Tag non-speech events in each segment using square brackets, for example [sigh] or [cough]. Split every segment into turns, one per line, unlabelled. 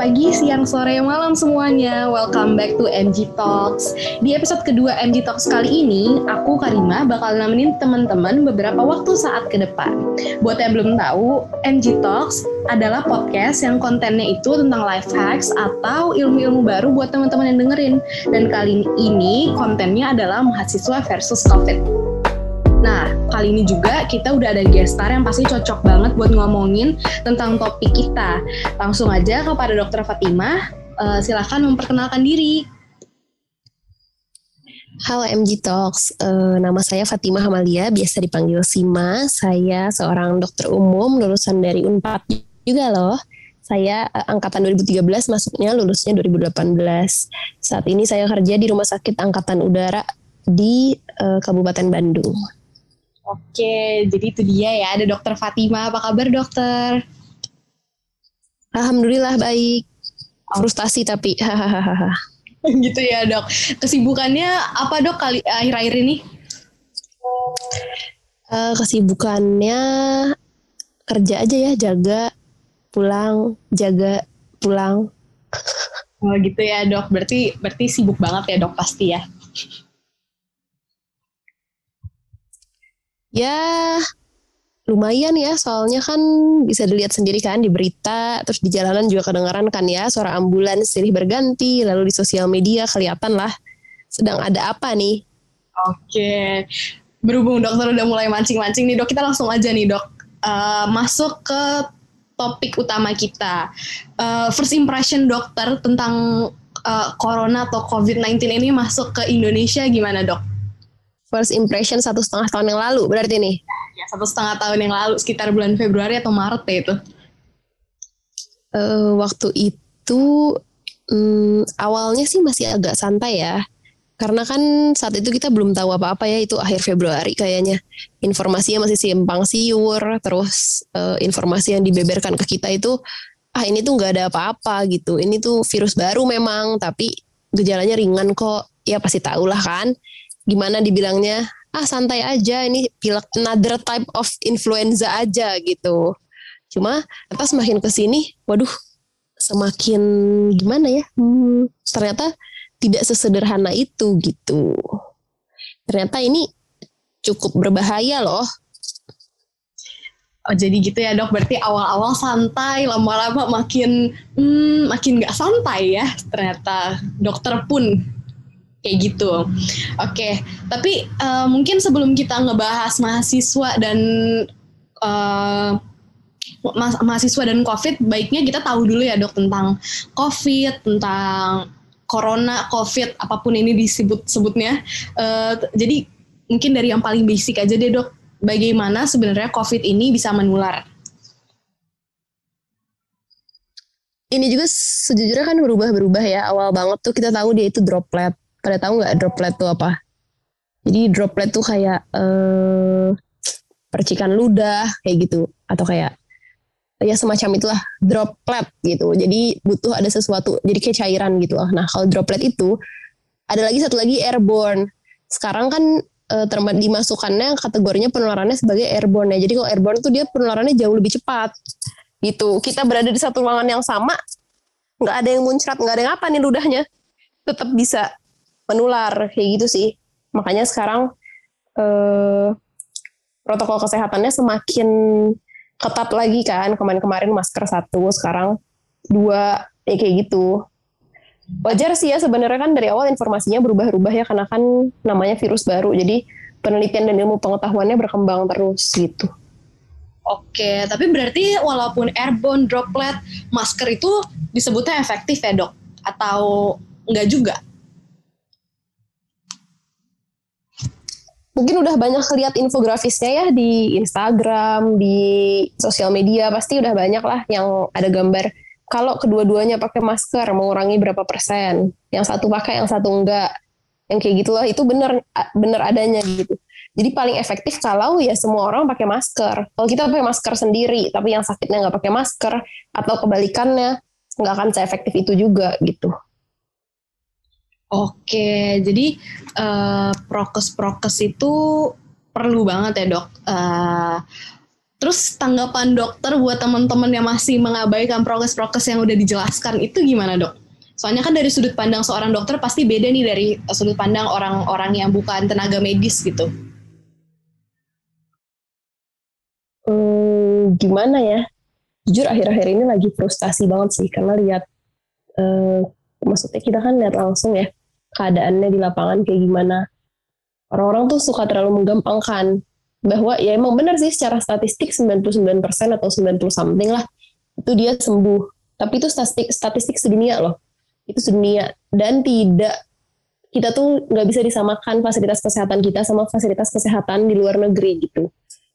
pagi, siang, sore, malam semuanya. Welcome back to MG Talks. Di episode kedua MG Talks kali ini, aku Karima bakal nemenin teman-teman beberapa waktu saat ke depan. Buat yang belum tahu, MG Talks adalah podcast yang kontennya itu tentang life hacks atau ilmu-ilmu baru buat teman-teman yang dengerin. Dan kali ini kontennya adalah mahasiswa versus COVID. Nah, kali ini juga kita udah ada guest star yang pasti cocok banget buat ngomongin tentang topik kita. Langsung aja kepada Dokter Fatimah, uh, silahkan memperkenalkan diri.
Halo MG Talks, uh, nama saya Fatimah Hamalia, biasa dipanggil Sima. Saya seorang dokter umum, lulusan dari UNPAD juga loh. Saya uh, angkatan 2013, masuknya lulusnya 2018. Saat ini saya kerja di Rumah Sakit Angkatan Udara di uh, Kabupaten Bandung.
Oke, jadi itu dia ya, ada dokter Fatima. Apa kabar dokter?
Alhamdulillah baik. Frustasi tapi [laughs]
gitu ya dok. Kesibukannya apa dok kali akhir-akhir ini?
Uh, kesibukannya kerja aja ya, jaga, pulang, jaga, pulang.
Oh gitu ya dok. Berarti berarti sibuk banget ya dok pasti ya.
Ya lumayan ya soalnya kan bisa dilihat sendiri kan di berita terus di jalanan juga kedengaran kan ya suara ambulans silih berganti lalu di sosial media kelihatan lah sedang ada apa nih.
Oke berhubung dokter udah mulai mancing-mancing nih dok kita langsung aja nih dok. Uh, masuk ke topik utama kita. Uh, first impression dokter tentang uh, corona atau covid-19 ini masuk ke Indonesia gimana dok
first impression satu setengah tahun yang lalu berarti nih?
Ya satu setengah tahun yang lalu sekitar bulan Februari atau Maret ya itu.
Uh, waktu itu um, awalnya sih masih agak santai ya. Karena kan saat itu kita belum tahu apa-apa ya itu akhir Februari kayaknya. Informasinya masih simpang siur terus uh, informasi yang dibeberkan ke kita itu ah ini tuh nggak ada apa-apa gitu. Ini tuh virus baru memang tapi gejalanya ringan kok. Ya pasti tahu lah kan gimana dibilangnya ah santai aja ini pilek another type of influenza aja gitu. Cuma pas semakin ke sini waduh semakin gimana ya hmm, ternyata tidak sesederhana itu gitu. Ternyata ini cukup berbahaya loh.
Oh jadi gitu ya dok, berarti awal-awal santai, lama-lama makin hmm, makin nggak santai ya ternyata. Dokter pun kayak gitu. Oke, okay. tapi uh, mungkin sebelum kita ngebahas mahasiswa dan uh, ma mahasiswa dan COVID, baiknya kita tahu dulu ya dok tentang COVID, tentang corona, COVID, apa pun ini disebut-sebutnya. Uh, jadi mungkin dari yang paling basic aja deh dok, bagaimana sebenarnya COVID ini bisa menular?
Ini juga sejujurnya kan berubah-berubah ya. Awal banget tuh kita tahu dia itu droplet pada tahu nggak droplet itu apa? Jadi droplet tuh kayak uh, percikan ludah kayak gitu atau kayak ya semacam itulah droplet gitu. Jadi butuh ada sesuatu jadi kayak cairan gitu loh. Nah kalau droplet itu ada lagi satu lagi airborne. Sekarang kan uh, termasuk dimasukkannya kategorinya penularannya sebagai airborne ya. Jadi kalau airborne tuh dia penularannya jauh lebih cepat gitu. Kita berada di satu ruangan yang sama, nggak ada yang muncrat, nggak ada yang apa nih ludahnya, tetap bisa menular kayak gitu sih. Makanya sekarang eh, protokol kesehatannya semakin ketat lagi kan. Kemarin-kemarin masker satu sekarang dua ya kayak gitu. Wajar sih ya sebenarnya kan dari awal informasinya berubah-ubah ya karena kan namanya virus baru. Jadi penelitian dan ilmu pengetahuannya berkembang terus gitu.
Oke, tapi berarti walaupun airborne droplet masker itu disebutnya efektif ya dok? Atau enggak juga?
Mungkin udah banyak lihat infografisnya ya di Instagram, di sosial media pasti udah banyak lah yang ada gambar kalau kedua-duanya pakai masker mengurangi berapa persen, yang satu pakai yang satu enggak, yang kayak gitu loh itu bener bener adanya gitu. Jadi paling efektif kalau ya semua orang pakai masker. Kalau kita pakai masker sendiri, tapi yang sakitnya nggak pakai masker atau kebalikannya nggak akan seefektif itu juga gitu.
Oke, jadi uh, prokes-prokes itu perlu banget ya dok. Uh, Terus tanggapan dokter buat teman-teman yang masih mengabaikan prokes-prokes yang udah dijelaskan itu gimana dok? Soalnya kan dari sudut pandang seorang dokter pasti beda nih dari sudut pandang orang-orang yang bukan tenaga medis gitu.
Hmm, gimana ya? Jujur akhir-akhir ini lagi frustasi banget sih karena lihat, eh, maksudnya kita kan lihat langsung ya keadaannya di lapangan kayak gimana. Orang-orang tuh suka terlalu menggampangkan bahwa ya emang benar sih secara statistik 99% atau 90 something lah itu dia sembuh. Tapi itu statistik statistik sedunia loh. Itu sedunia dan tidak kita tuh nggak bisa disamakan fasilitas kesehatan kita sama fasilitas kesehatan di luar negeri gitu.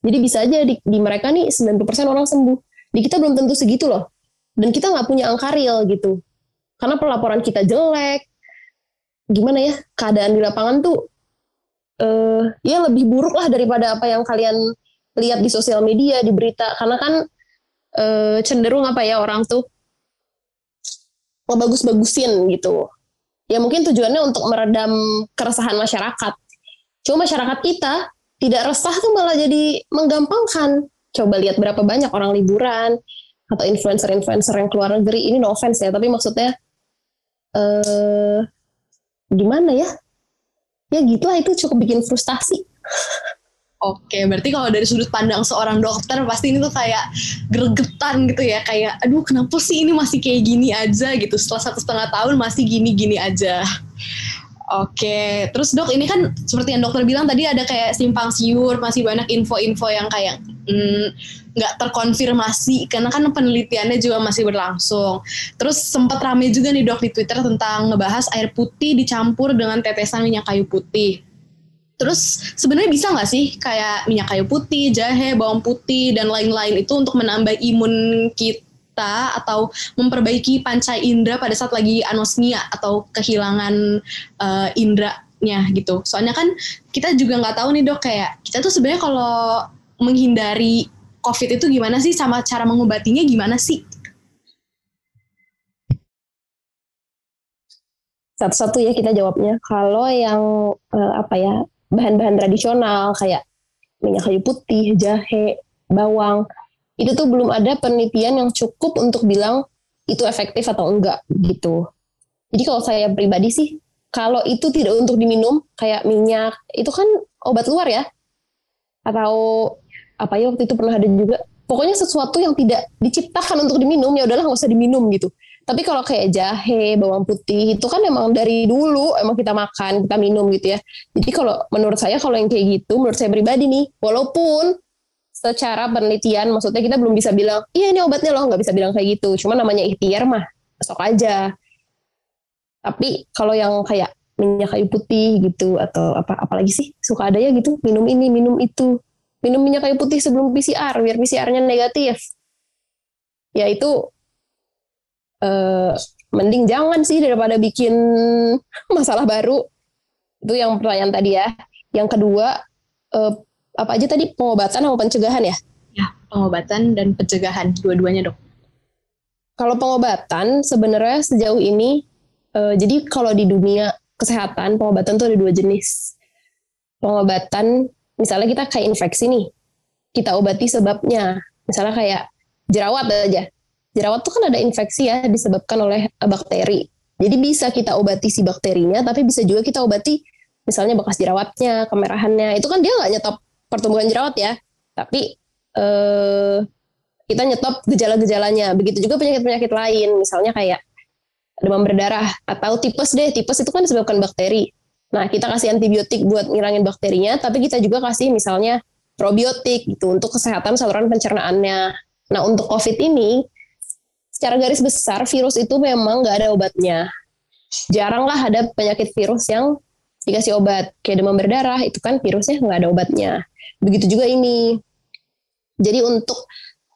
Jadi bisa aja di, di mereka nih 90% orang sembuh. Di kita belum tentu segitu loh. Dan kita nggak punya angka real gitu. Karena pelaporan kita jelek. Gimana ya, keadaan di lapangan tuh uh, ya lebih buruk lah daripada apa yang kalian lihat di sosial media di berita. Karena kan uh, cenderung apa ya orang tuh ngebagus-bagusin gitu. Ya mungkin tujuannya untuk meredam keresahan masyarakat. Cuma masyarakat kita tidak resah tuh malah jadi menggampangkan. Coba lihat berapa banyak orang liburan atau influencer-influencer yang keluar negeri. Ini no offense ya tapi maksudnya eh gimana ya? Ya gitulah itu cukup bikin frustasi.
Oke, berarti kalau dari sudut pandang seorang dokter pasti ini tuh kayak gregetan gitu ya, kayak aduh kenapa sih ini masih kayak gini aja? gitu, setelah satu setengah tahun masih gini-gini aja. Oke, terus dok ini kan seperti yang dokter bilang tadi ada kayak simpang siur, masih banyak info-info yang kayak mm, nggak terkonfirmasi karena kan penelitiannya juga masih berlangsung. Terus sempat rame juga nih dok di Twitter tentang ngebahas air putih dicampur dengan tetesan minyak kayu putih. Terus sebenarnya bisa nggak sih kayak minyak kayu putih, jahe, bawang putih dan lain-lain itu untuk menambah imun kita atau memperbaiki panca indera pada saat lagi anosmia atau kehilangan uh, indranya gitu. Soalnya kan kita juga nggak tahu nih dok kayak kita tuh sebenarnya kalau menghindari COVID itu gimana sih sama cara mengobatinya gimana sih?
Satu-satu ya kita jawabnya. Kalau yang uh, apa ya bahan-bahan tradisional kayak minyak kayu putih, jahe, bawang itu tuh belum ada penelitian yang cukup untuk bilang itu efektif atau enggak gitu. Jadi kalau saya pribadi sih, kalau itu tidak untuk diminum, kayak minyak, itu kan obat luar ya? Atau apa ya waktu itu pernah ada juga. Pokoknya sesuatu yang tidak diciptakan untuk diminum, ya udahlah nggak usah diminum gitu. Tapi kalau kayak jahe, bawang putih, itu kan emang dari dulu emang kita makan, kita minum gitu ya. Jadi kalau menurut saya kalau yang kayak gitu, menurut saya pribadi nih, walaupun secara penelitian maksudnya kita belum bisa bilang iya ini obatnya loh nggak bisa bilang kayak gitu cuma namanya ikhtiar mah sok aja tapi kalau yang kayak minyak kayu putih gitu atau apa apalagi sih suka ada ya gitu minum ini minum itu minum minyak kayu putih sebelum PCR biar PCR-nya negatif ya itu eh, mending jangan sih daripada bikin [laughs] masalah baru itu yang pertanyaan tadi ya yang kedua eh, apa aja tadi pengobatan atau pencegahan ya?
Ya, pengobatan dan pencegahan dua-duanya dok.
Kalau pengobatan sebenarnya sejauh ini, uh, jadi kalau di dunia kesehatan pengobatan tuh ada dua jenis. Pengobatan, misalnya kita kayak infeksi nih, kita obati sebabnya. Misalnya kayak jerawat aja. Jerawat tuh kan ada infeksi ya disebabkan oleh bakteri. Jadi bisa kita obati si bakterinya, tapi bisa juga kita obati misalnya bekas jerawatnya, kemerahannya. Itu kan dia nggak nyetop pertumbuhan jerawat ya, tapi eh, kita nyetop gejala-gejalanya. Begitu juga penyakit-penyakit lain, misalnya kayak demam berdarah atau tipes deh. Tipes itu kan disebabkan bakteri. Nah, kita kasih antibiotik buat ngilangin bakterinya, tapi kita juga kasih misalnya probiotik gitu untuk kesehatan saluran pencernaannya. Nah, untuk COVID ini, secara garis besar virus itu memang nggak ada obatnya. Jarang lah ada penyakit virus yang dikasih obat. Kayak demam berdarah, itu kan virusnya nggak ada obatnya. Begitu juga ini. Jadi untuk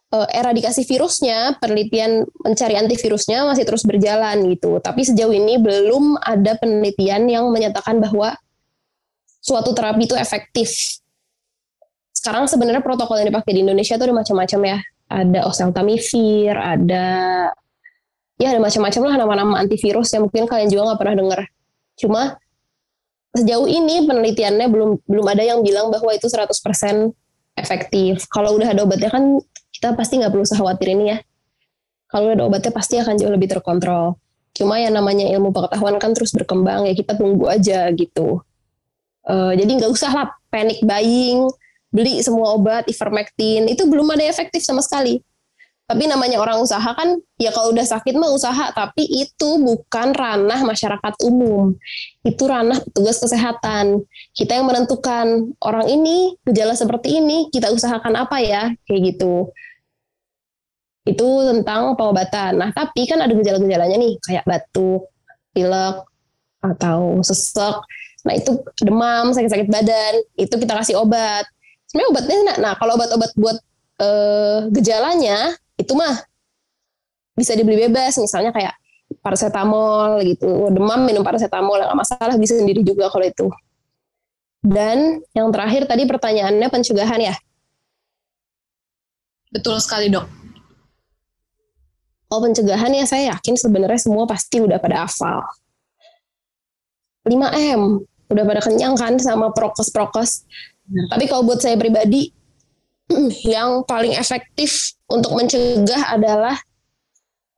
eradikasi virusnya, penelitian mencari antivirusnya masih terus berjalan gitu. Tapi sejauh ini belum ada penelitian yang menyatakan bahwa suatu terapi itu efektif. Sekarang sebenarnya protokol yang dipakai di Indonesia itu ada macam-macam ya. Ada oseltamivir, ada ya ada macam-macam lah nama-nama antivirus yang mungkin kalian juga nggak pernah dengar. Cuma sejauh ini penelitiannya belum belum ada yang bilang bahwa itu 100% efektif. Kalau udah ada obatnya kan kita pasti nggak perlu khawatir ini ya. Kalau ada obatnya pasti akan jauh lebih terkontrol. Cuma yang namanya ilmu pengetahuan kan terus berkembang ya kita tunggu aja gitu. Uh, jadi nggak usah lah panic buying, beli semua obat ivermectin itu belum ada efektif sama sekali. Tapi namanya orang usaha kan, ya kalau udah sakit mah usaha, tapi itu bukan ranah masyarakat umum. Itu ranah petugas kesehatan. Kita yang menentukan orang ini gejala seperti ini, kita usahakan apa ya, kayak gitu. Itu tentang pengobatan. Nah, tapi kan ada gejala-gejalanya nih, kayak batuk, pilek, atau sesek. Nah, itu demam, sakit-sakit badan, itu kita kasih obat. Sebenarnya obatnya, nah, nah kalau obat-obat buat uh, gejalanya, itu mah bisa dibeli bebas misalnya kayak paracetamol gitu demam minum paracetamol nggak masalah bisa sendiri juga kalau itu dan yang terakhir tadi pertanyaannya pencegahan ya
betul sekali dok
oh pencegahan ya saya yakin sebenarnya semua pasti udah pada hafal 5M udah pada kenyang kan sama prokes-prokes tapi kalau buat saya pribadi [clears throat] yang paling efektif untuk mencegah adalah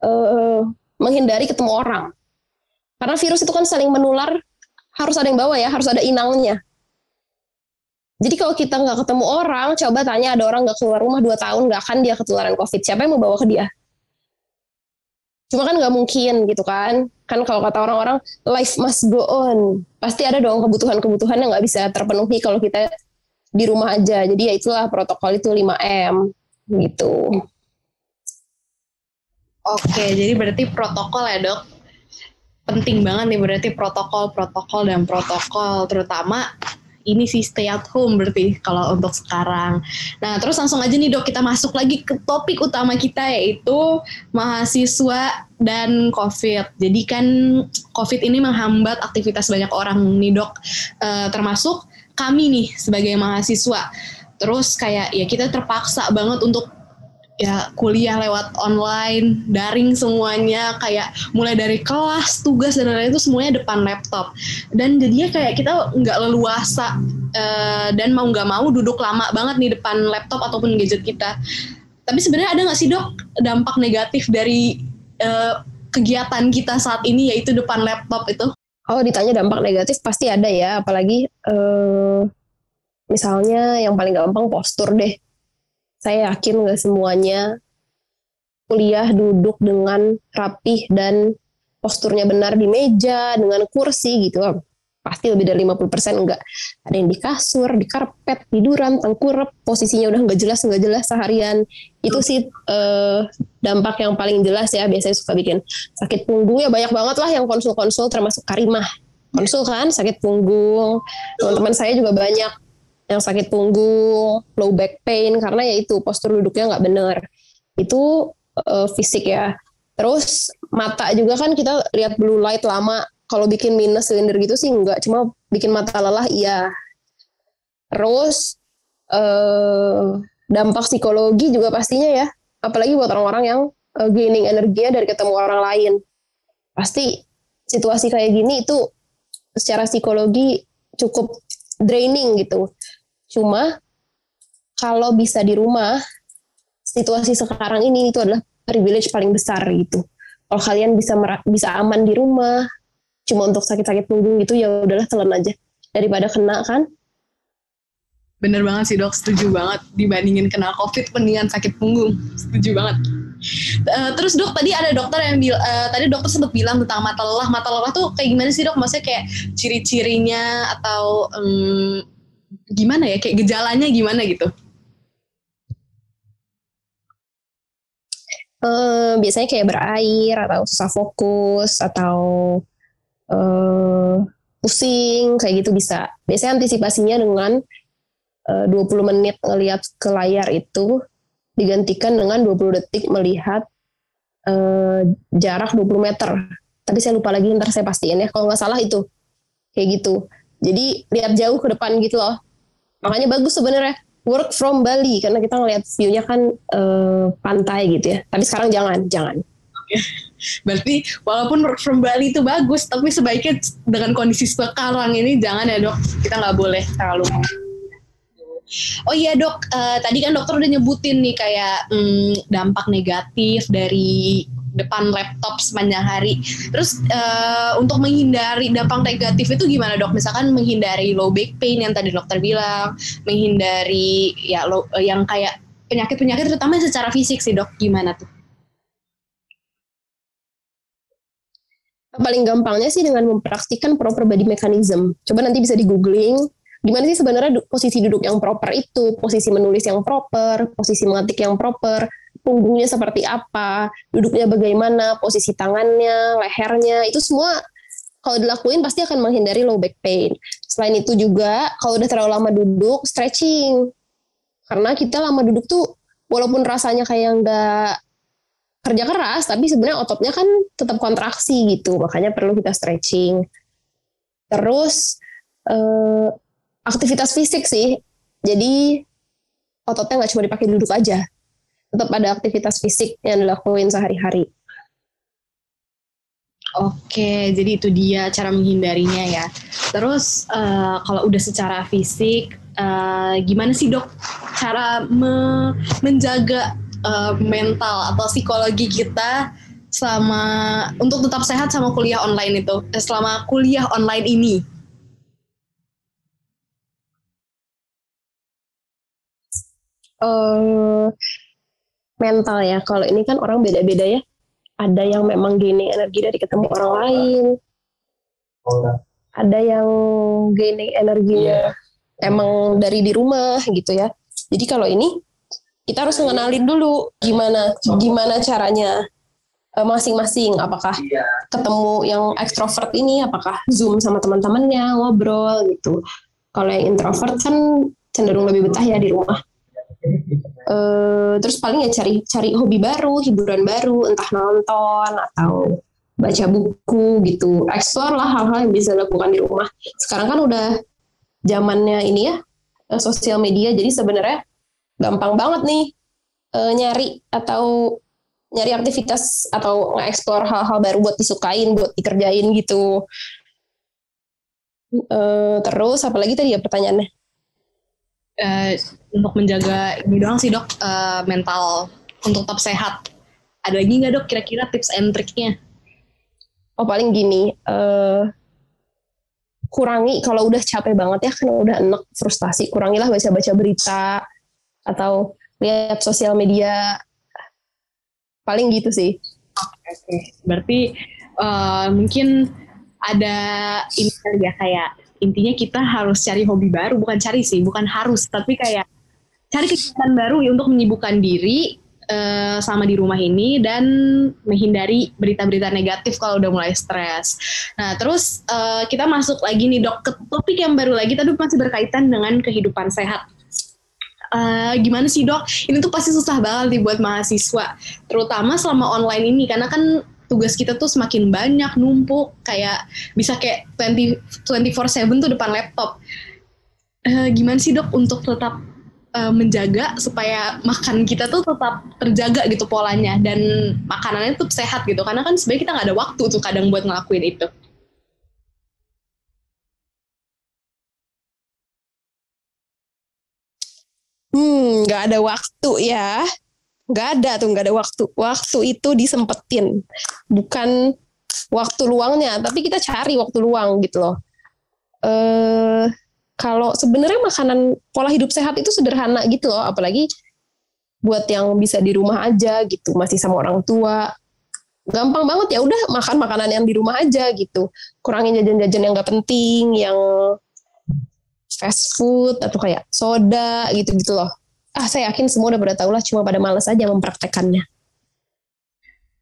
uh, menghindari ketemu orang. Karena virus itu kan saling menular, harus ada yang bawa ya, harus ada inangnya. Jadi kalau kita nggak ketemu orang, coba tanya ada orang nggak keluar rumah dua tahun, nggak akan dia ketularan COVID. Siapa yang mau bawa ke dia? Cuma kan nggak mungkin gitu kan. Kan kalau kata orang-orang, life must go on. Pasti ada dong kebutuhan-kebutuhan yang nggak bisa terpenuhi kalau kita di rumah aja. Jadi ya itulah protokol itu 5M gitu.
Oke, jadi berarti protokol ya dok. Penting banget nih berarti protokol, protokol dan protokol, terutama ini sih stay at home berarti kalau untuk sekarang. Nah terus langsung aja nih dok kita masuk lagi ke topik utama kita yaitu mahasiswa dan COVID. Jadi kan COVID ini menghambat aktivitas banyak orang nih dok, e, termasuk kami nih sebagai mahasiswa terus kayak ya kita terpaksa banget untuk ya kuliah lewat online, daring semuanya kayak mulai dari kelas, tugas dan lain-lain itu semuanya depan laptop. Dan jadinya kayak kita nggak leluasa uh, dan mau nggak mau duduk lama banget nih depan laptop ataupun gadget kita. Tapi sebenarnya ada nggak sih dok dampak negatif dari uh, kegiatan kita saat ini yaitu depan laptop itu?
kalau ditanya dampak negatif pasti ada ya, apalagi eh, misalnya yang paling gampang postur deh. Saya yakin nggak semuanya kuliah duduk dengan rapih dan posturnya benar di meja dengan kursi gitu. Pasti lebih dari 50% enggak ada yang di kasur di karpet tiduran tengkurap posisinya udah nggak jelas nggak jelas seharian. Itu sih eh, dampak yang paling jelas ya biasanya suka bikin sakit punggung. Ya banyak banget lah yang konsul-konsul termasuk Karimah. Konsul kan sakit punggung. Teman-teman saya juga banyak yang sakit punggung low back pain karena ya itu postur duduknya nggak benar itu eh, fisik ya. Terus mata juga kan kita lihat blue light lama. Kalau bikin minus silinder gitu sih enggak cuma bikin mata lelah iya. Terus eh, dampak psikologi juga pastinya ya. Apalagi buat orang-orang yang uh, gaining energinya dari ketemu orang lain. Pasti situasi kayak gini itu secara psikologi cukup draining gitu cuma kalau bisa di rumah situasi sekarang ini itu adalah privilege paling besar gitu. Kalau kalian bisa bisa aman di rumah cuma untuk sakit-sakit punggung gitu ya udahlah telan aja. Daripada kena kan?
Bener banget sih dok. Setuju banget. Dibandingin kena covid mendingan sakit punggung. Setuju banget. Uh, terus dok tadi ada dokter yang bil uh, tadi dokter sempat bilang tentang mata lelah. Mata lelah tuh kayak gimana sih dok? Maksudnya kayak ciri-cirinya atau um, gimana ya kayak gejalanya gimana gitu
uh, biasanya kayak berair atau susah fokus atau uh, pusing kayak gitu bisa. Biasanya antisipasinya dengan eh, uh, 20 menit ngelihat ke layar itu digantikan dengan 20 detik melihat uh, jarak 20 meter. Tapi saya lupa lagi ntar saya pastiin ya. Kalau nggak salah itu kayak gitu. Jadi lihat jauh ke depan gitu loh. Makanya bagus sebenarnya work from Bali karena kita ngelihat view-nya kan uh, pantai gitu ya. Tapi sekarang jangan, jangan. [laughs]
Berarti walaupun work from Bali itu bagus, tapi sebaiknya dengan kondisi sekarang ini jangan ya dok, kita nggak boleh terlalu. Oh iya dok, uh, tadi kan dokter udah nyebutin nih kayak hmm, dampak negatif dari depan laptop sepanjang hari. Terus uh, untuk menghindari dampak negatif itu gimana dok? Misalkan menghindari low back pain yang tadi dokter bilang, menghindari ya low, yang kayak penyakit-penyakit terutama secara fisik sih dok, gimana tuh?
Paling gampangnya sih dengan mempraktikkan proper body mechanism. Coba nanti bisa di googling gimana sih sebenarnya posisi duduk yang proper itu, posisi menulis yang proper, posisi mengetik yang proper, punggungnya seperti apa, duduknya bagaimana, posisi tangannya, lehernya, itu semua kalau dilakuin pasti akan menghindari low back pain. Selain itu juga kalau udah terlalu lama duduk, stretching. Karena kita lama duduk tuh walaupun rasanya kayak nggak kerja keras, tapi sebenarnya ototnya kan tetap kontraksi gitu, makanya perlu kita stretching. Terus eh, aktivitas fisik sih. Jadi ototnya nggak cuma dipakai duduk aja. Tetap ada aktivitas fisik yang dilakuin sehari-hari.
Oke, jadi itu dia cara menghindarinya ya. Terus uh, kalau udah secara fisik, uh, gimana sih dok cara me menjaga uh, mental atau psikologi kita selama untuk tetap sehat sama kuliah online itu, selama kuliah online ini?
uh, mental ya. Kalau ini kan orang beda-beda ya. Ada yang memang gaining energi dari ketemu orang lain. Ada yang gaining energinya yeah. emang dari di rumah gitu ya. Jadi kalau ini kita harus mengenalin dulu gimana gimana caranya eh, masing-masing apakah iya. ketemu yang ekstrovert ini apakah zoom sama teman-temannya ngobrol gitu kalau yang introvert kan cenderung lebih betah ya di rumah Uh, terus paling ya cari cari hobi baru, hiburan baru, entah nonton atau baca buku gitu. Explore lah hal-hal yang bisa dilakukan di rumah. Sekarang kan udah zamannya ini ya eh, sosial media, jadi sebenarnya gampang banget nih uh, nyari atau nyari aktivitas atau nge-explore hal-hal baru buat disukain, buat dikerjain gitu. Uh, terus apalagi tadi ya pertanyaannya?
Uh, untuk menjaga ini doang sih dok uh, mental untuk tetap sehat. Ada lagi nggak dok kira-kira tips and triknya?
Oh paling gini, uh, kurangi kalau udah capek banget ya, kan udah enak frustasi, kurangilah baca-baca berita atau lihat sosial media. Paling gitu sih.
Oke, okay. berarti uh, mungkin ada ini ya kayak intinya kita harus cari hobi baru bukan cari sih bukan harus tapi kayak cari kegiatan baru ya untuk menyibukkan diri uh, sama di rumah ini dan menghindari berita-berita negatif kalau udah mulai stres. Nah terus uh, kita masuk lagi nih dok ke topik yang baru lagi tadi masih berkaitan dengan kehidupan sehat. Uh, gimana sih dok? Ini tuh pasti susah banget nih buat mahasiswa, terutama selama online ini karena kan tugas kita tuh semakin banyak numpuk kayak bisa kayak 20 24/7 tuh depan laptop. Uh, gimana sih dok untuk tetap uh, menjaga supaya makan kita tuh tetap terjaga gitu polanya dan makanannya tuh sehat gitu karena kan sebenarnya kita nggak ada waktu tuh kadang buat ngelakuin itu.
Hmm, nggak ada waktu ya nggak ada tuh nggak ada waktu. Waktu itu disempetin. Bukan waktu luangnya tapi kita cari waktu luang gitu loh. Eh kalau sebenarnya makanan pola hidup sehat itu sederhana gitu loh. Apalagi buat yang bisa di rumah aja gitu masih sama orang tua. Gampang banget ya udah makan makanan yang di rumah aja gitu. Kurangin jajan-jajan yang nggak penting yang fast food atau kayak soda gitu gitu loh ah saya yakin semua udah pada tahu lah cuma pada males aja mempraktekannya.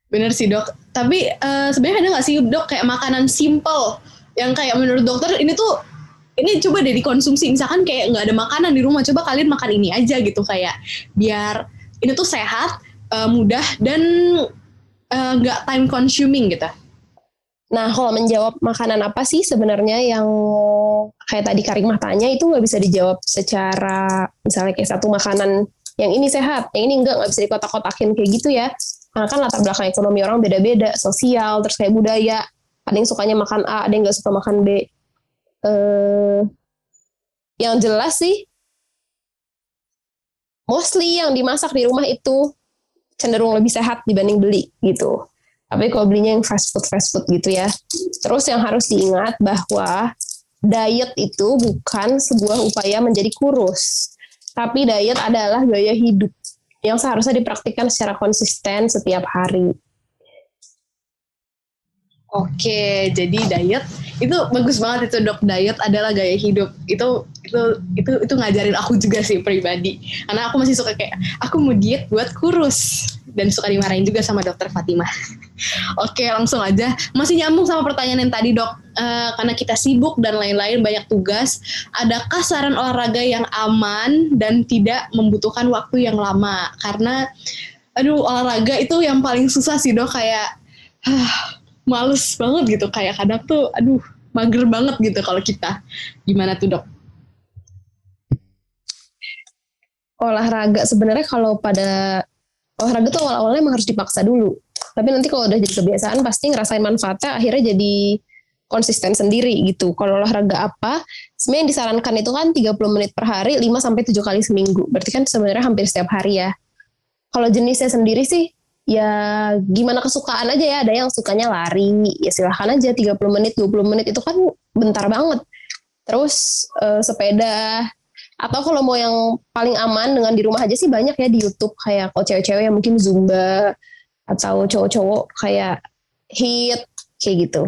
Bener sih dok. Tapi uh, sebenarnya ada nggak sih dok kayak makanan simple yang kayak menurut dokter ini tuh ini coba deh dikonsumsi. Misalkan kayak nggak ada makanan di rumah coba kalian makan ini aja gitu kayak biar ini tuh sehat uh, mudah dan eh, nggak uh, time consuming gitu
Nah, kalau menjawab makanan apa sih sebenarnya yang kayak tadi Karimah tanya itu nggak bisa dijawab secara misalnya kayak satu makanan yang ini sehat, yang ini enggak, nggak bisa dikotak-kotakin kayak gitu ya. Karena kan latar belakang ekonomi orang beda-beda, sosial, terus kayak budaya. Ada yang sukanya makan A, ada yang nggak suka makan B. Eh, yang jelas sih, mostly yang dimasak di rumah itu cenderung lebih sehat dibanding beli gitu. Tapi kalau belinya yang fast food fast food gitu ya. Terus yang harus diingat bahwa diet itu bukan sebuah upaya menjadi kurus, tapi diet adalah gaya hidup yang seharusnya dipraktikkan secara konsisten setiap hari.
Oke, jadi diet itu bagus banget itu dok. Diet adalah gaya hidup. Itu itu itu itu ngajarin aku juga sih pribadi. Karena aku masih suka kayak aku mau diet buat kurus dan suka dimarahin juga sama dokter Fatimah. [laughs] Oke, langsung aja. Masih nyambung sama pertanyaan yang tadi dok. Uh, karena kita sibuk dan lain-lain banyak tugas. Adakah saran olahraga yang aman dan tidak membutuhkan waktu yang lama? Karena aduh olahraga itu yang paling susah sih dok kayak males banget gitu kayak kadang tuh aduh mager banget gitu kalau kita gimana tuh dok
olahraga sebenarnya kalau pada olahraga tuh awal-awalnya emang harus dipaksa dulu tapi nanti kalau udah jadi kebiasaan pasti ngerasain manfaatnya akhirnya jadi konsisten sendiri gitu. Kalau olahraga apa, sebenarnya yang disarankan itu kan 30 menit per hari, 5 sampai 7 kali seminggu. Berarti kan sebenarnya hampir setiap hari ya. Kalau jenisnya sendiri sih ya gimana kesukaan aja ya ada yang sukanya lari ya silahkan aja 30 menit 20 menit itu kan bentar banget terus uh, sepeda atau kalau mau yang paling aman dengan di rumah aja sih banyak ya di YouTube. Kayak kalau cewek-cewek yang mungkin zumba atau cowok-cowok kayak hit kayak gitu.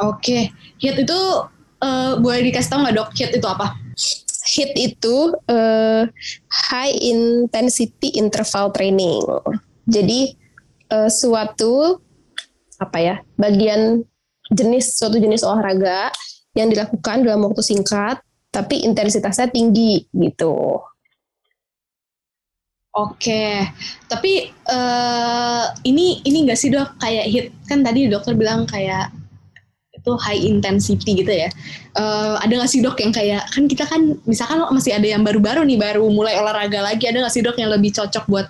Oke. Hit itu uh, boleh dikasih tahu nggak dok? Hit itu apa?
Hit itu uh, high intensity interval training. Jadi uh, suatu apa ya bagian jenis suatu jenis olahraga yang dilakukan dalam waktu singkat tapi intensitasnya tinggi gitu.
Oke, tapi uh, ini ini nggak sih dok? Kayak hit kan tadi dokter bilang kayak itu high intensity gitu ya. Uh, ada nggak sih dok yang kayak kan kita kan misalkan masih ada yang baru-baru nih baru mulai olahraga lagi ada nggak sih dok yang lebih cocok buat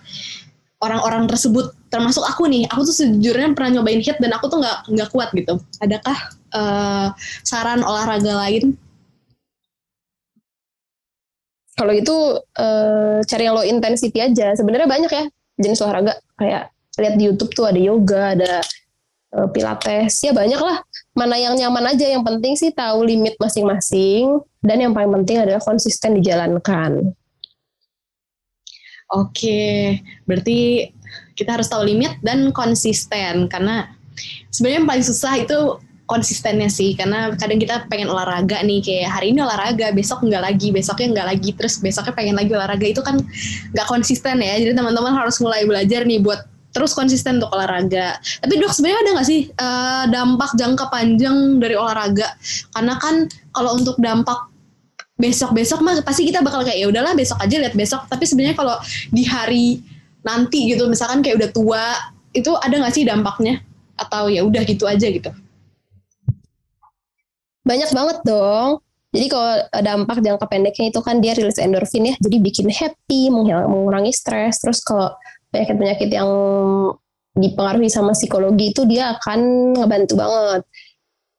orang-orang tersebut? Termasuk aku nih aku tuh sejujurnya pernah nyobain hit dan aku tuh nggak nggak kuat gitu. Adakah uh, saran olahraga lain
kalau itu uh, cari yang low intensity aja. Sebenarnya banyak ya jenis olahraga. Kayak lihat di YouTube tuh ada yoga ada uh, pilates. Ya banyak lah. Mana yang nyaman aja. Yang penting sih tahu limit masing-masing. Dan yang paling penting adalah konsisten dijalankan.
Oke, berarti kita harus tahu limit dan konsisten. Karena sebenarnya yang paling susah itu konsistennya sih karena kadang kita pengen olahraga nih kayak hari ini olahraga besok nggak lagi besoknya nggak lagi terus besoknya pengen lagi olahraga itu kan nggak konsisten ya. Jadi teman-teman harus mulai belajar nih buat terus konsisten untuk olahraga. Tapi dok sebenarnya ada nggak sih uh, dampak jangka panjang dari olahraga? Karena kan kalau untuk dampak besok-besok mah pasti kita bakal kayak ya udahlah besok aja lihat besok. Tapi sebenarnya kalau di hari nanti gitu misalkan kayak udah tua itu ada nggak sih dampaknya? Atau ya udah gitu aja gitu
banyak banget dong. Jadi kalau dampak jangka pendeknya itu kan dia rilis endorfin ya jadi bikin happy mengurangi stres. Terus kalau penyakit-penyakit yang dipengaruhi sama psikologi itu dia akan ngebantu banget.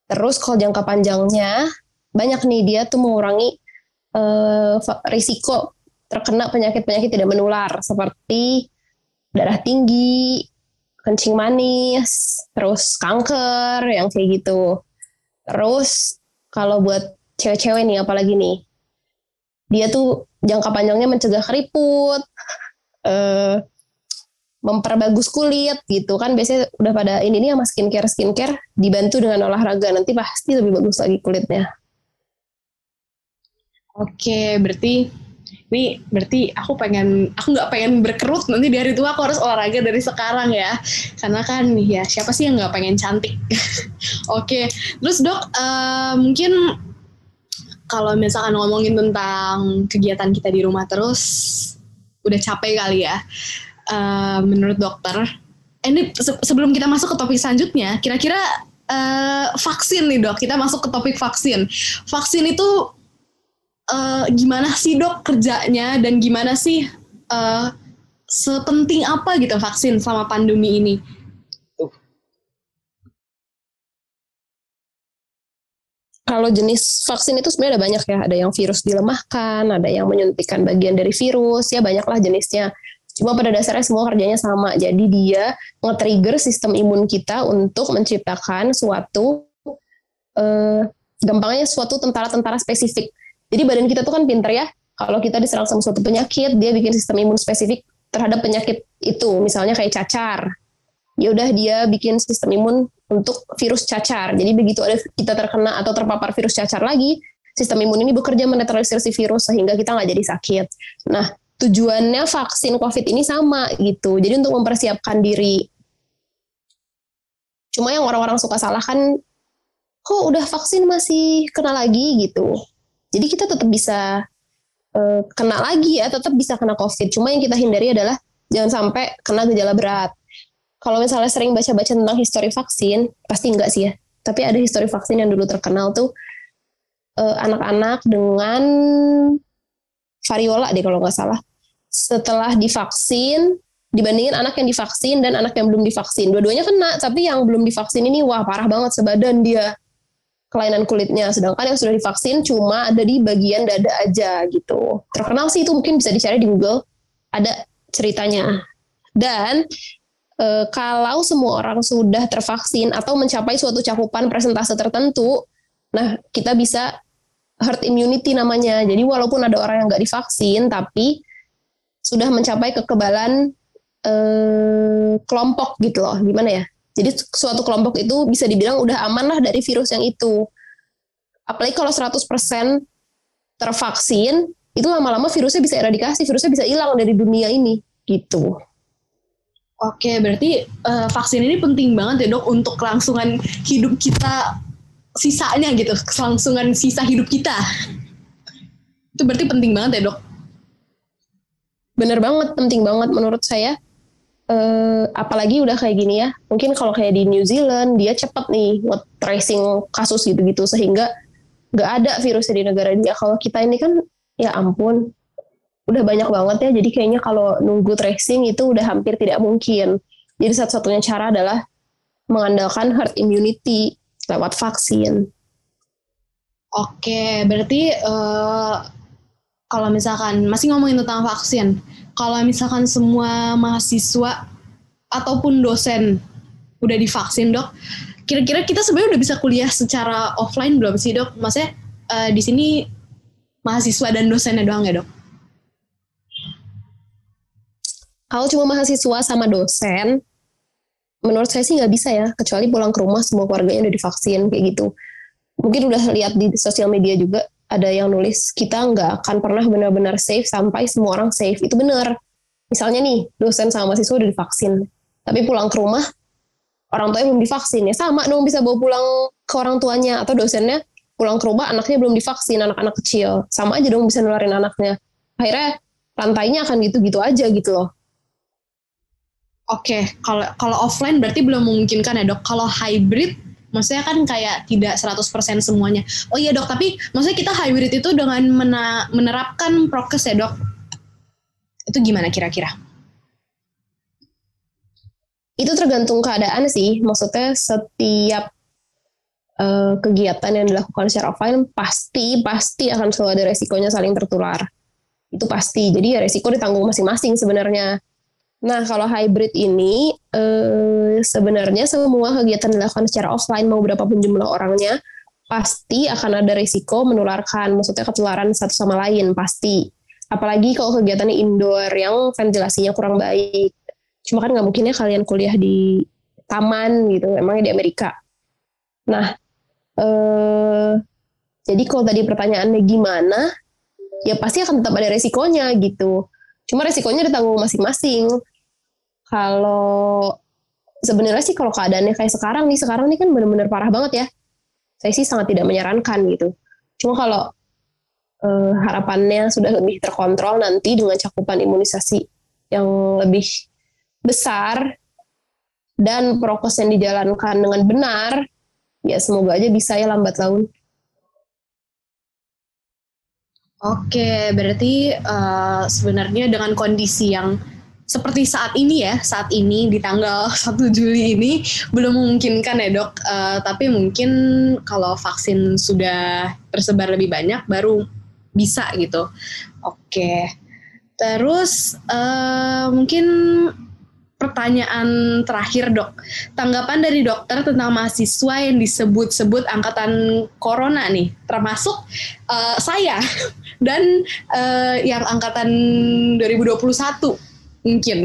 Terus kalau jangka panjangnya banyak nih dia tuh mengurangi uh, risiko terkena penyakit-penyakit tidak menular seperti darah tinggi, kencing manis, terus kanker yang kayak gitu. Terus kalau buat cewek-cewek nih apalagi nih, dia tuh jangka panjangnya mencegah keriput, uh, memperbagus kulit gitu. Kan biasanya udah pada ini nih sama skincare skincare dibantu dengan olahraga. Nanti pasti lebih bagus lagi kulitnya.
Oke, berarti ini berarti aku pengen aku nggak pengen berkerut nanti di hari tua aku harus olahraga dari sekarang ya. Karena kan ya siapa sih yang nggak pengen cantik? [laughs] Oke terus dok uh, mungkin kalau misalkan ngomongin tentang kegiatan kita di rumah terus udah capek kali ya. Uh, menurut dokter eh, ini sebelum kita masuk ke topik selanjutnya kira-kira uh, vaksin nih dok kita masuk ke topik vaksin. Vaksin itu uh, gimana sih dok kerjanya dan gimana sih uh, sepenting apa gitu vaksin selama pandemi ini?
kalau jenis vaksin itu sebenarnya ada banyak ya. Ada yang virus dilemahkan, ada yang menyuntikkan bagian dari virus, ya banyaklah jenisnya. Cuma pada dasarnya semua kerjanya sama. Jadi dia nge-trigger sistem imun kita untuk menciptakan suatu eh, gampangnya suatu tentara-tentara spesifik. Jadi badan kita tuh kan pinter ya. Kalau kita diserang sama suatu penyakit, dia bikin sistem imun spesifik terhadap penyakit itu. Misalnya kayak cacar. Ya udah dia bikin sistem imun untuk virus cacar. Jadi begitu ada kita terkena atau terpapar virus cacar lagi, sistem imun ini bekerja menetralisir si virus sehingga kita nggak jadi sakit. Nah, tujuannya vaksin COVID ini sama gitu. Jadi untuk mempersiapkan diri. Cuma yang orang-orang suka salah kan, kok udah vaksin masih kena lagi gitu. Jadi kita tetap bisa uh, kena lagi ya, tetap bisa kena COVID. Cuma yang kita hindari adalah jangan sampai kena gejala berat kalau misalnya sering baca-baca tentang histori vaksin, pasti enggak sih ya. Tapi ada histori vaksin yang dulu terkenal tuh eh, anak-anak dengan variola deh kalau nggak salah. Setelah divaksin, dibandingin anak yang divaksin dan anak yang belum divaksin. Dua-duanya kena, tapi yang belum divaksin ini wah parah banget sebadan dia kelainan kulitnya. Sedangkan yang sudah divaksin cuma ada di bagian dada aja gitu. Terkenal sih itu mungkin bisa dicari di Google. Ada ceritanya. Dan e, kalau semua orang sudah tervaksin atau mencapai suatu cakupan presentase tertentu, nah kita bisa herd immunity namanya. Jadi walaupun ada orang yang nggak divaksin, tapi sudah mencapai kekebalan e, kelompok gitu loh. Gimana ya? Jadi suatu kelompok itu bisa dibilang udah aman lah dari virus yang itu. Apalagi kalau 100% tervaksin, itu lama-lama virusnya bisa eradikasi, virusnya bisa hilang dari dunia ini gitu.
Oke, berarti uh, vaksin ini penting banget ya dok untuk kelangsungan hidup kita sisanya gitu, kelangsungan sisa hidup kita. Itu berarti penting banget ya dok?
Bener banget, penting banget menurut saya. Uh, apalagi udah kayak gini ya, mungkin kalau kayak di New Zealand dia cepet nih buat tracing kasus gitu-gitu sehingga nggak ada virusnya di negara dia. Kalau kita ini kan ya ampun udah banyak banget ya. Jadi kayaknya kalau nunggu tracing itu udah hampir tidak mungkin. Jadi satu-satunya cara adalah mengandalkan herd immunity lewat vaksin.
Oke berarti uh, kalau misalkan masih ngomongin tentang vaksin. Kalau misalkan semua mahasiswa ataupun dosen udah divaksin dok kira-kira kita sebenarnya udah bisa kuliah secara offline belum sih dok? Maksudnya uh, di sini mahasiswa dan dosennya doang ya dok?
Kalau cuma mahasiswa sama dosen, menurut saya sih nggak bisa ya, kecuali pulang ke rumah semua keluarganya udah divaksin kayak gitu. Mungkin udah lihat di sosial media juga ada yang nulis kita nggak akan pernah benar-benar safe sampai semua orang safe. Itu benar. Misalnya nih dosen sama mahasiswa udah divaksin, tapi pulang ke rumah orang tuanya belum divaksin ya sama dong bisa bawa pulang ke orang tuanya atau dosennya pulang ke rumah anaknya belum divaksin anak-anak kecil sama aja dong bisa nularin anaknya akhirnya rantainya akan gitu-gitu aja gitu loh
Oke, kalau kalau offline berarti belum memungkinkan ya dok. Kalau hybrid, maksudnya kan kayak tidak 100% semuanya. Oh iya dok, tapi maksudnya kita hybrid itu dengan mena menerapkan prokes ya dok. Itu gimana kira-kira?
Itu tergantung keadaan sih. Maksudnya setiap uh, kegiatan yang dilakukan secara offline pasti pasti akan selalu ada resikonya saling tertular. Itu pasti. Jadi ya resiko ditanggung masing-masing sebenarnya Nah, kalau hybrid ini eh, sebenarnya semua kegiatan dilakukan secara offline mau berapapun jumlah orangnya pasti akan ada risiko menularkan, maksudnya ketularan satu sama lain pasti. Apalagi kalau kegiatannya indoor yang ventilasinya kurang baik. Cuma kan nggak mungkin ya kalian kuliah di taman gitu, emangnya di Amerika. Nah, eh, jadi kalau tadi pertanyaannya gimana, ya pasti akan tetap ada resikonya gitu Cuma resikonya ditanggung masing-masing. Kalau sebenarnya sih kalau keadaannya kayak sekarang nih, sekarang nih kan benar-benar parah banget ya. Saya sih sangat tidak menyarankan gitu. Cuma kalau eh, harapannya sudah lebih terkontrol nanti dengan cakupan imunisasi yang lebih besar dan prokes yang dijalankan dengan benar, ya semoga aja bisa ya lambat laun.
Oke, berarti uh, sebenarnya dengan kondisi yang seperti saat ini ya, saat ini di tanggal [laughs] 1 Juli ini belum memungkinkan ya dok. Uh, tapi mungkin kalau vaksin sudah tersebar lebih banyak baru bisa gitu. Oke. Terus uh, mungkin pertanyaan terakhir dok, tanggapan dari dokter tentang mahasiswa yang disebut-sebut angkatan corona nih, termasuk uh, saya [laughs] dan uh, yang angkatan 2021 mungkin.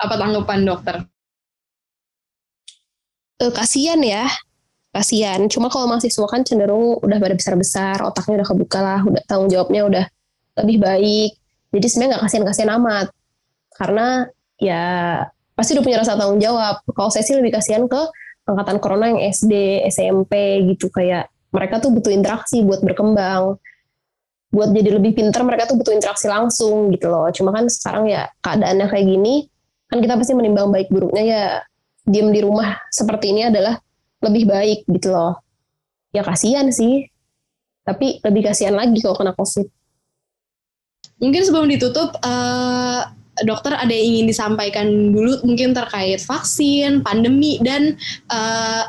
Apa tanggapan dokter?
Uh, kasian ya, kasian. Cuma kalau mahasiswa kan cenderung udah pada besar-besar, otaknya udah kebuka lah, udah tanggung jawabnya udah lebih baik. Jadi sebenarnya nggak kasihan-kasihan amat. Karena ya pasti udah punya rasa tanggung jawab. Kalau saya sih lebih kasihan ke angkatan corona yang SD, SMP gitu kayak mereka tuh butuh interaksi buat berkembang. Buat jadi lebih pinter mereka tuh butuh interaksi langsung gitu loh. Cuma kan sekarang ya keadaannya kayak gini, kan kita pasti menimbang baik buruknya ya diem di rumah seperti ini adalah lebih baik gitu loh. Ya kasihan sih. Tapi lebih kasihan lagi kalau kena COVID.
Mungkin sebelum ditutup, uh, dokter ada yang ingin disampaikan dulu mungkin terkait vaksin, pandemi dan uh,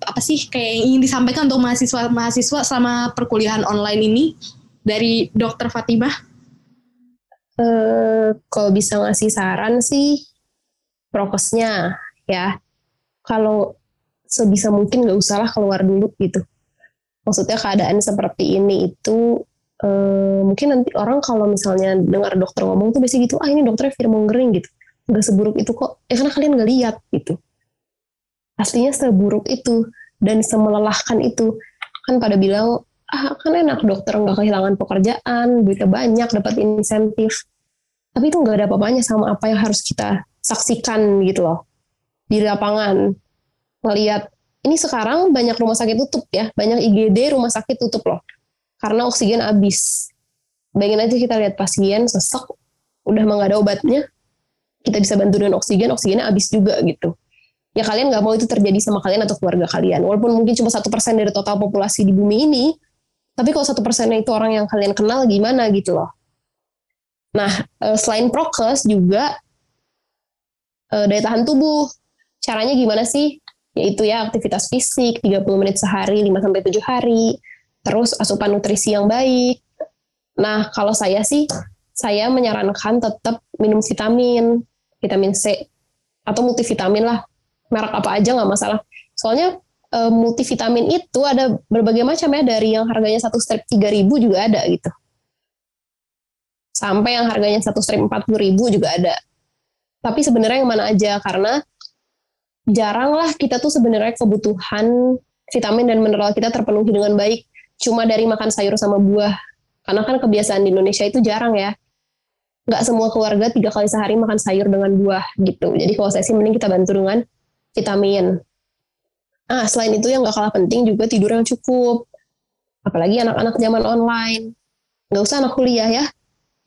apa sih kayak yang ingin disampaikan untuk mahasiswa-mahasiswa selama perkuliahan online ini dari dokter Fatimah?
Uh, kalau bisa ngasih saran sih prokesnya ya. Kalau sebisa mungkin nggak usahlah keluar dulu gitu. Maksudnya keadaan seperti ini itu uh, mungkin nanti orang kalau misalnya dengar dokter ngomong tuh biasanya gitu ah ini dokternya fear mongering gitu. Nggak seburuk itu kok. Ya karena kalian nggak lihat gitu. Aslinya seburuk itu dan semelelahkan itu. Kan pada bilang ah kan enak dokter nggak kehilangan pekerjaan duitnya banyak dapat insentif. Tapi itu nggak ada apa-apanya sama apa yang harus kita saksikan gitu loh di lapangan. Ngelihat ini sekarang banyak rumah sakit tutup ya banyak IGD rumah sakit tutup loh karena oksigen habis. Bayangin aja kita lihat pasien sesek, udah mah ada obatnya, kita bisa bantu dengan oksigen, oksigennya habis juga gitu. Ya kalian nggak mau itu terjadi sama kalian atau keluarga kalian. Walaupun mungkin cuma satu persen dari total populasi di bumi ini, tapi kalau satu persennya itu orang yang kalian kenal gimana gitu loh. Nah, eh, selain prokes juga eh, daya tahan tubuh. Caranya gimana sih? Yaitu ya aktivitas fisik 30 menit sehari 5 sampai 7 hari, terus asupan nutrisi yang baik. Nah, kalau saya sih, saya menyarankan tetap minum vitamin, vitamin C, atau multivitamin lah, merek apa aja nggak masalah. Soalnya e, multivitamin itu ada berbagai macam ya, dari yang harganya satu strip 3000 juga ada gitu. Sampai yang harganya satu strip 40000 juga ada. Tapi sebenarnya yang mana aja, karena jarang lah kita tuh sebenarnya kebutuhan vitamin dan mineral kita terpenuhi dengan baik cuma dari makan sayur sama buah. Karena kan kebiasaan di Indonesia itu jarang ya. Nggak semua keluarga tiga kali sehari makan sayur dengan buah gitu. Jadi kalau saya sih mending kita bantu dengan vitamin. Ah, selain itu yang nggak kalah penting juga tidur yang cukup. Apalagi anak-anak zaman online. Nggak usah anak kuliah ya.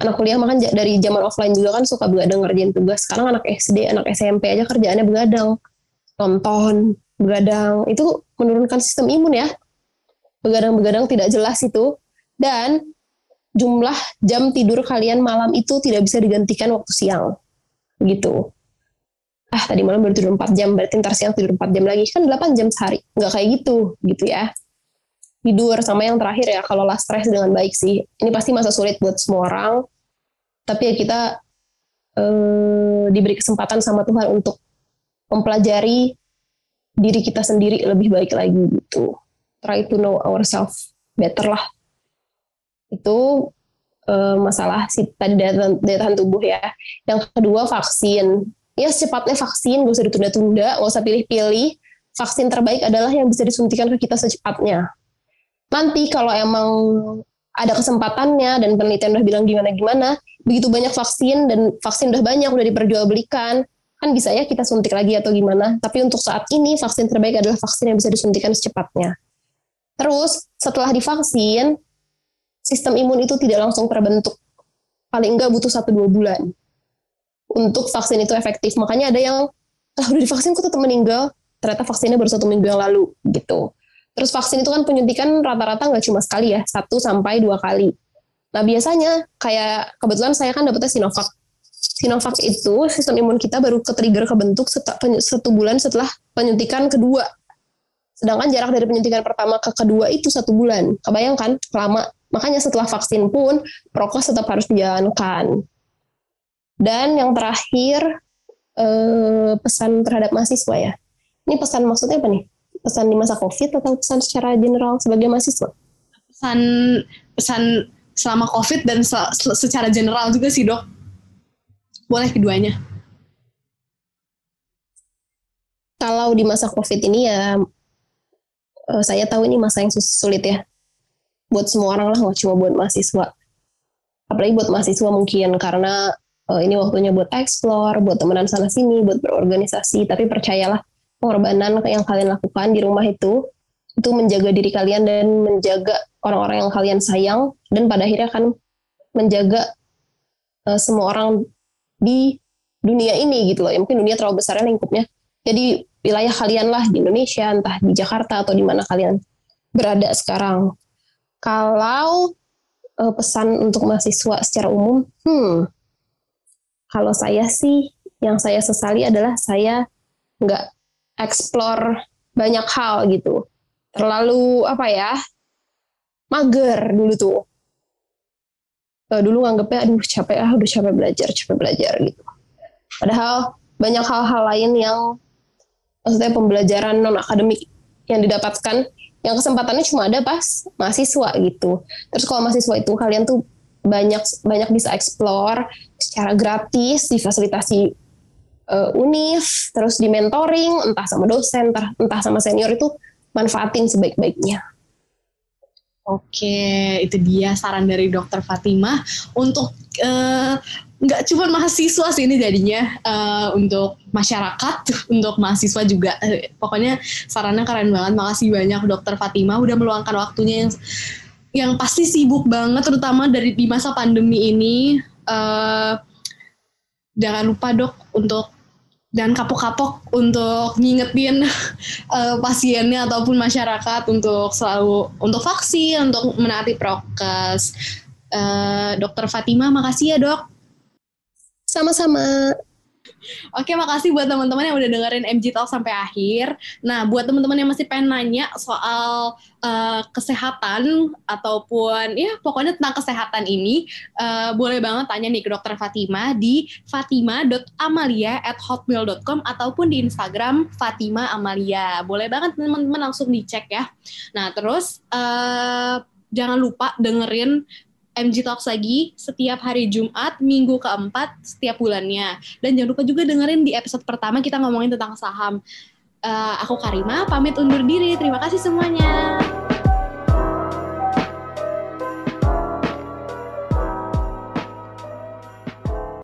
Anak kuliah makan dari zaman offline juga kan suka begadang ngerjain tugas. Sekarang anak SD, anak SMP aja kerjaannya begadang. Nonton, begadang. Itu menurunkan sistem imun ya begadang-begadang tidak jelas itu. Dan jumlah jam tidur kalian malam itu tidak bisa digantikan waktu siang. Gitu. Ah tadi malam baru tidur 4 jam berarti ntar siang tidur 4 jam lagi. Kan 8 jam sehari. Nggak kayak gitu gitu ya. Tidur sama yang terakhir ya kalau lah stres dengan baik sih. Ini pasti masa sulit buat semua orang. Tapi ya kita eh, diberi kesempatan sama Tuhan untuk mempelajari diri kita sendiri lebih baik lagi gitu try to know ourselves better lah. Itu uh, masalah si tadi daya, tahan tubuh ya. Yang kedua vaksin. Ya secepatnya vaksin gak usah ditunda-tunda gak usah pilih-pilih. Vaksin terbaik adalah yang bisa disuntikan ke kita secepatnya. Nanti kalau emang ada kesempatannya dan penelitian udah bilang gimana-gimana begitu banyak vaksin dan vaksin udah banyak udah diperjualbelikan kan bisa ya kita suntik lagi atau gimana. Tapi untuk saat ini vaksin terbaik adalah vaksin yang bisa disuntikan secepatnya Terus setelah divaksin, sistem imun itu tidak langsung terbentuk. Paling enggak butuh 1-2 bulan. Untuk vaksin itu efektif. Makanya ada yang, ah udah divaksin kok tetap meninggal, ternyata vaksinnya baru satu minggu yang lalu gitu. Terus vaksin itu kan penyuntikan rata-rata nggak cuma sekali ya, satu sampai dua kali. Nah biasanya kayak kebetulan saya kan dapetnya Sinovac. Sinovac itu sistem imun kita baru ke trigger kebentuk satu bulan setelah penyuntikan kedua. Sedangkan jarak dari penyuntikan pertama ke kedua itu satu bulan. Kebayangkan lama. Makanya setelah vaksin pun prokes tetap harus dijalankan. Dan yang terakhir eh, pesan terhadap mahasiswa ya. Ini pesan maksudnya apa nih? Pesan di masa COVID atau pesan secara general sebagai mahasiswa?
Pesan pesan selama COVID dan secara general juga sih dok. Boleh keduanya.
Kalau di masa COVID ini ya, uh, saya tahu ini masa yang sulit ya. Buat semua orang lah, nggak cuma buat mahasiswa. Apalagi buat mahasiswa mungkin, karena uh, ini waktunya buat explore, buat temenan sana-sini, buat berorganisasi. Tapi percayalah, pengorbanan yang kalian lakukan di rumah itu, itu menjaga diri kalian dan menjaga orang-orang yang kalian sayang, dan pada akhirnya akan menjaga uh, semua orang di dunia ini gitu loh. Ya mungkin dunia terlalu besar lingkupnya. Jadi wilayah kalian lah di Indonesia, entah di Jakarta atau di mana kalian berada sekarang. Kalau uh, pesan untuk mahasiswa secara umum, hmm, kalau saya sih yang saya sesali adalah saya nggak explore banyak hal gitu. Terlalu apa ya? Mager dulu tuh uh, dulu nganggepnya aduh capek ah udah capek belajar capek belajar gitu padahal banyak hal-hal lain yang maksudnya pembelajaran non akademik yang didapatkan yang kesempatannya cuma ada pas mahasiswa gitu. Terus kalau mahasiswa itu kalian tuh banyak banyak bisa explore secara gratis difasilitasi uh, univ terus di mentoring entah sama dosen entah sama senior itu manfaatin sebaik-baiknya.
Oke, itu dia saran dari Dokter Fatimah. Untuk uh, nggak cuma mahasiswa sih ini jadinya uh, untuk masyarakat, untuk mahasiswa juga. Uh, pokoknya sarannya keren banget. Makasih banyak Dokter Fatimah udah meluangkan waktunya yang yang pasti sibuk banget, terutama dari di masa pandemi ini. Uh, jangan lupa dok untuk dan kapok-kapok untuk ngingetin uh, [laughs] pasiennya ataupun masyarakat untuk selalu untuk vaksin, untuk menaati prokes. Uh, Dokter Fatima, makasih ya dok.
Sama-sama.
Oke, makasih buat teman-teman yang udah dengerin MG Talk sampai akhir. Nah, buat teman-teman yang masih pengen nanya soal uh, kesehatan ataupun ya pokoknya tentang kesehatan ini, uh, boleh banget tanya nih ke Dokter Fatima di fatima.amalia@hotmail.com ataupun di Instagram Fatima Amalia. Boleh banget teman-teman langsung dicek ya. Nah, terus uh, jangan lupa dengerin MG Talks lagi setiap hari Jumat, minggu keempat setiap bulannya. Dan jangan lupa juga dengerin di episode pertama kita ngomongin tentang saham. Uh, aku Karima, pamit undur diri. Terima kasih semuanya.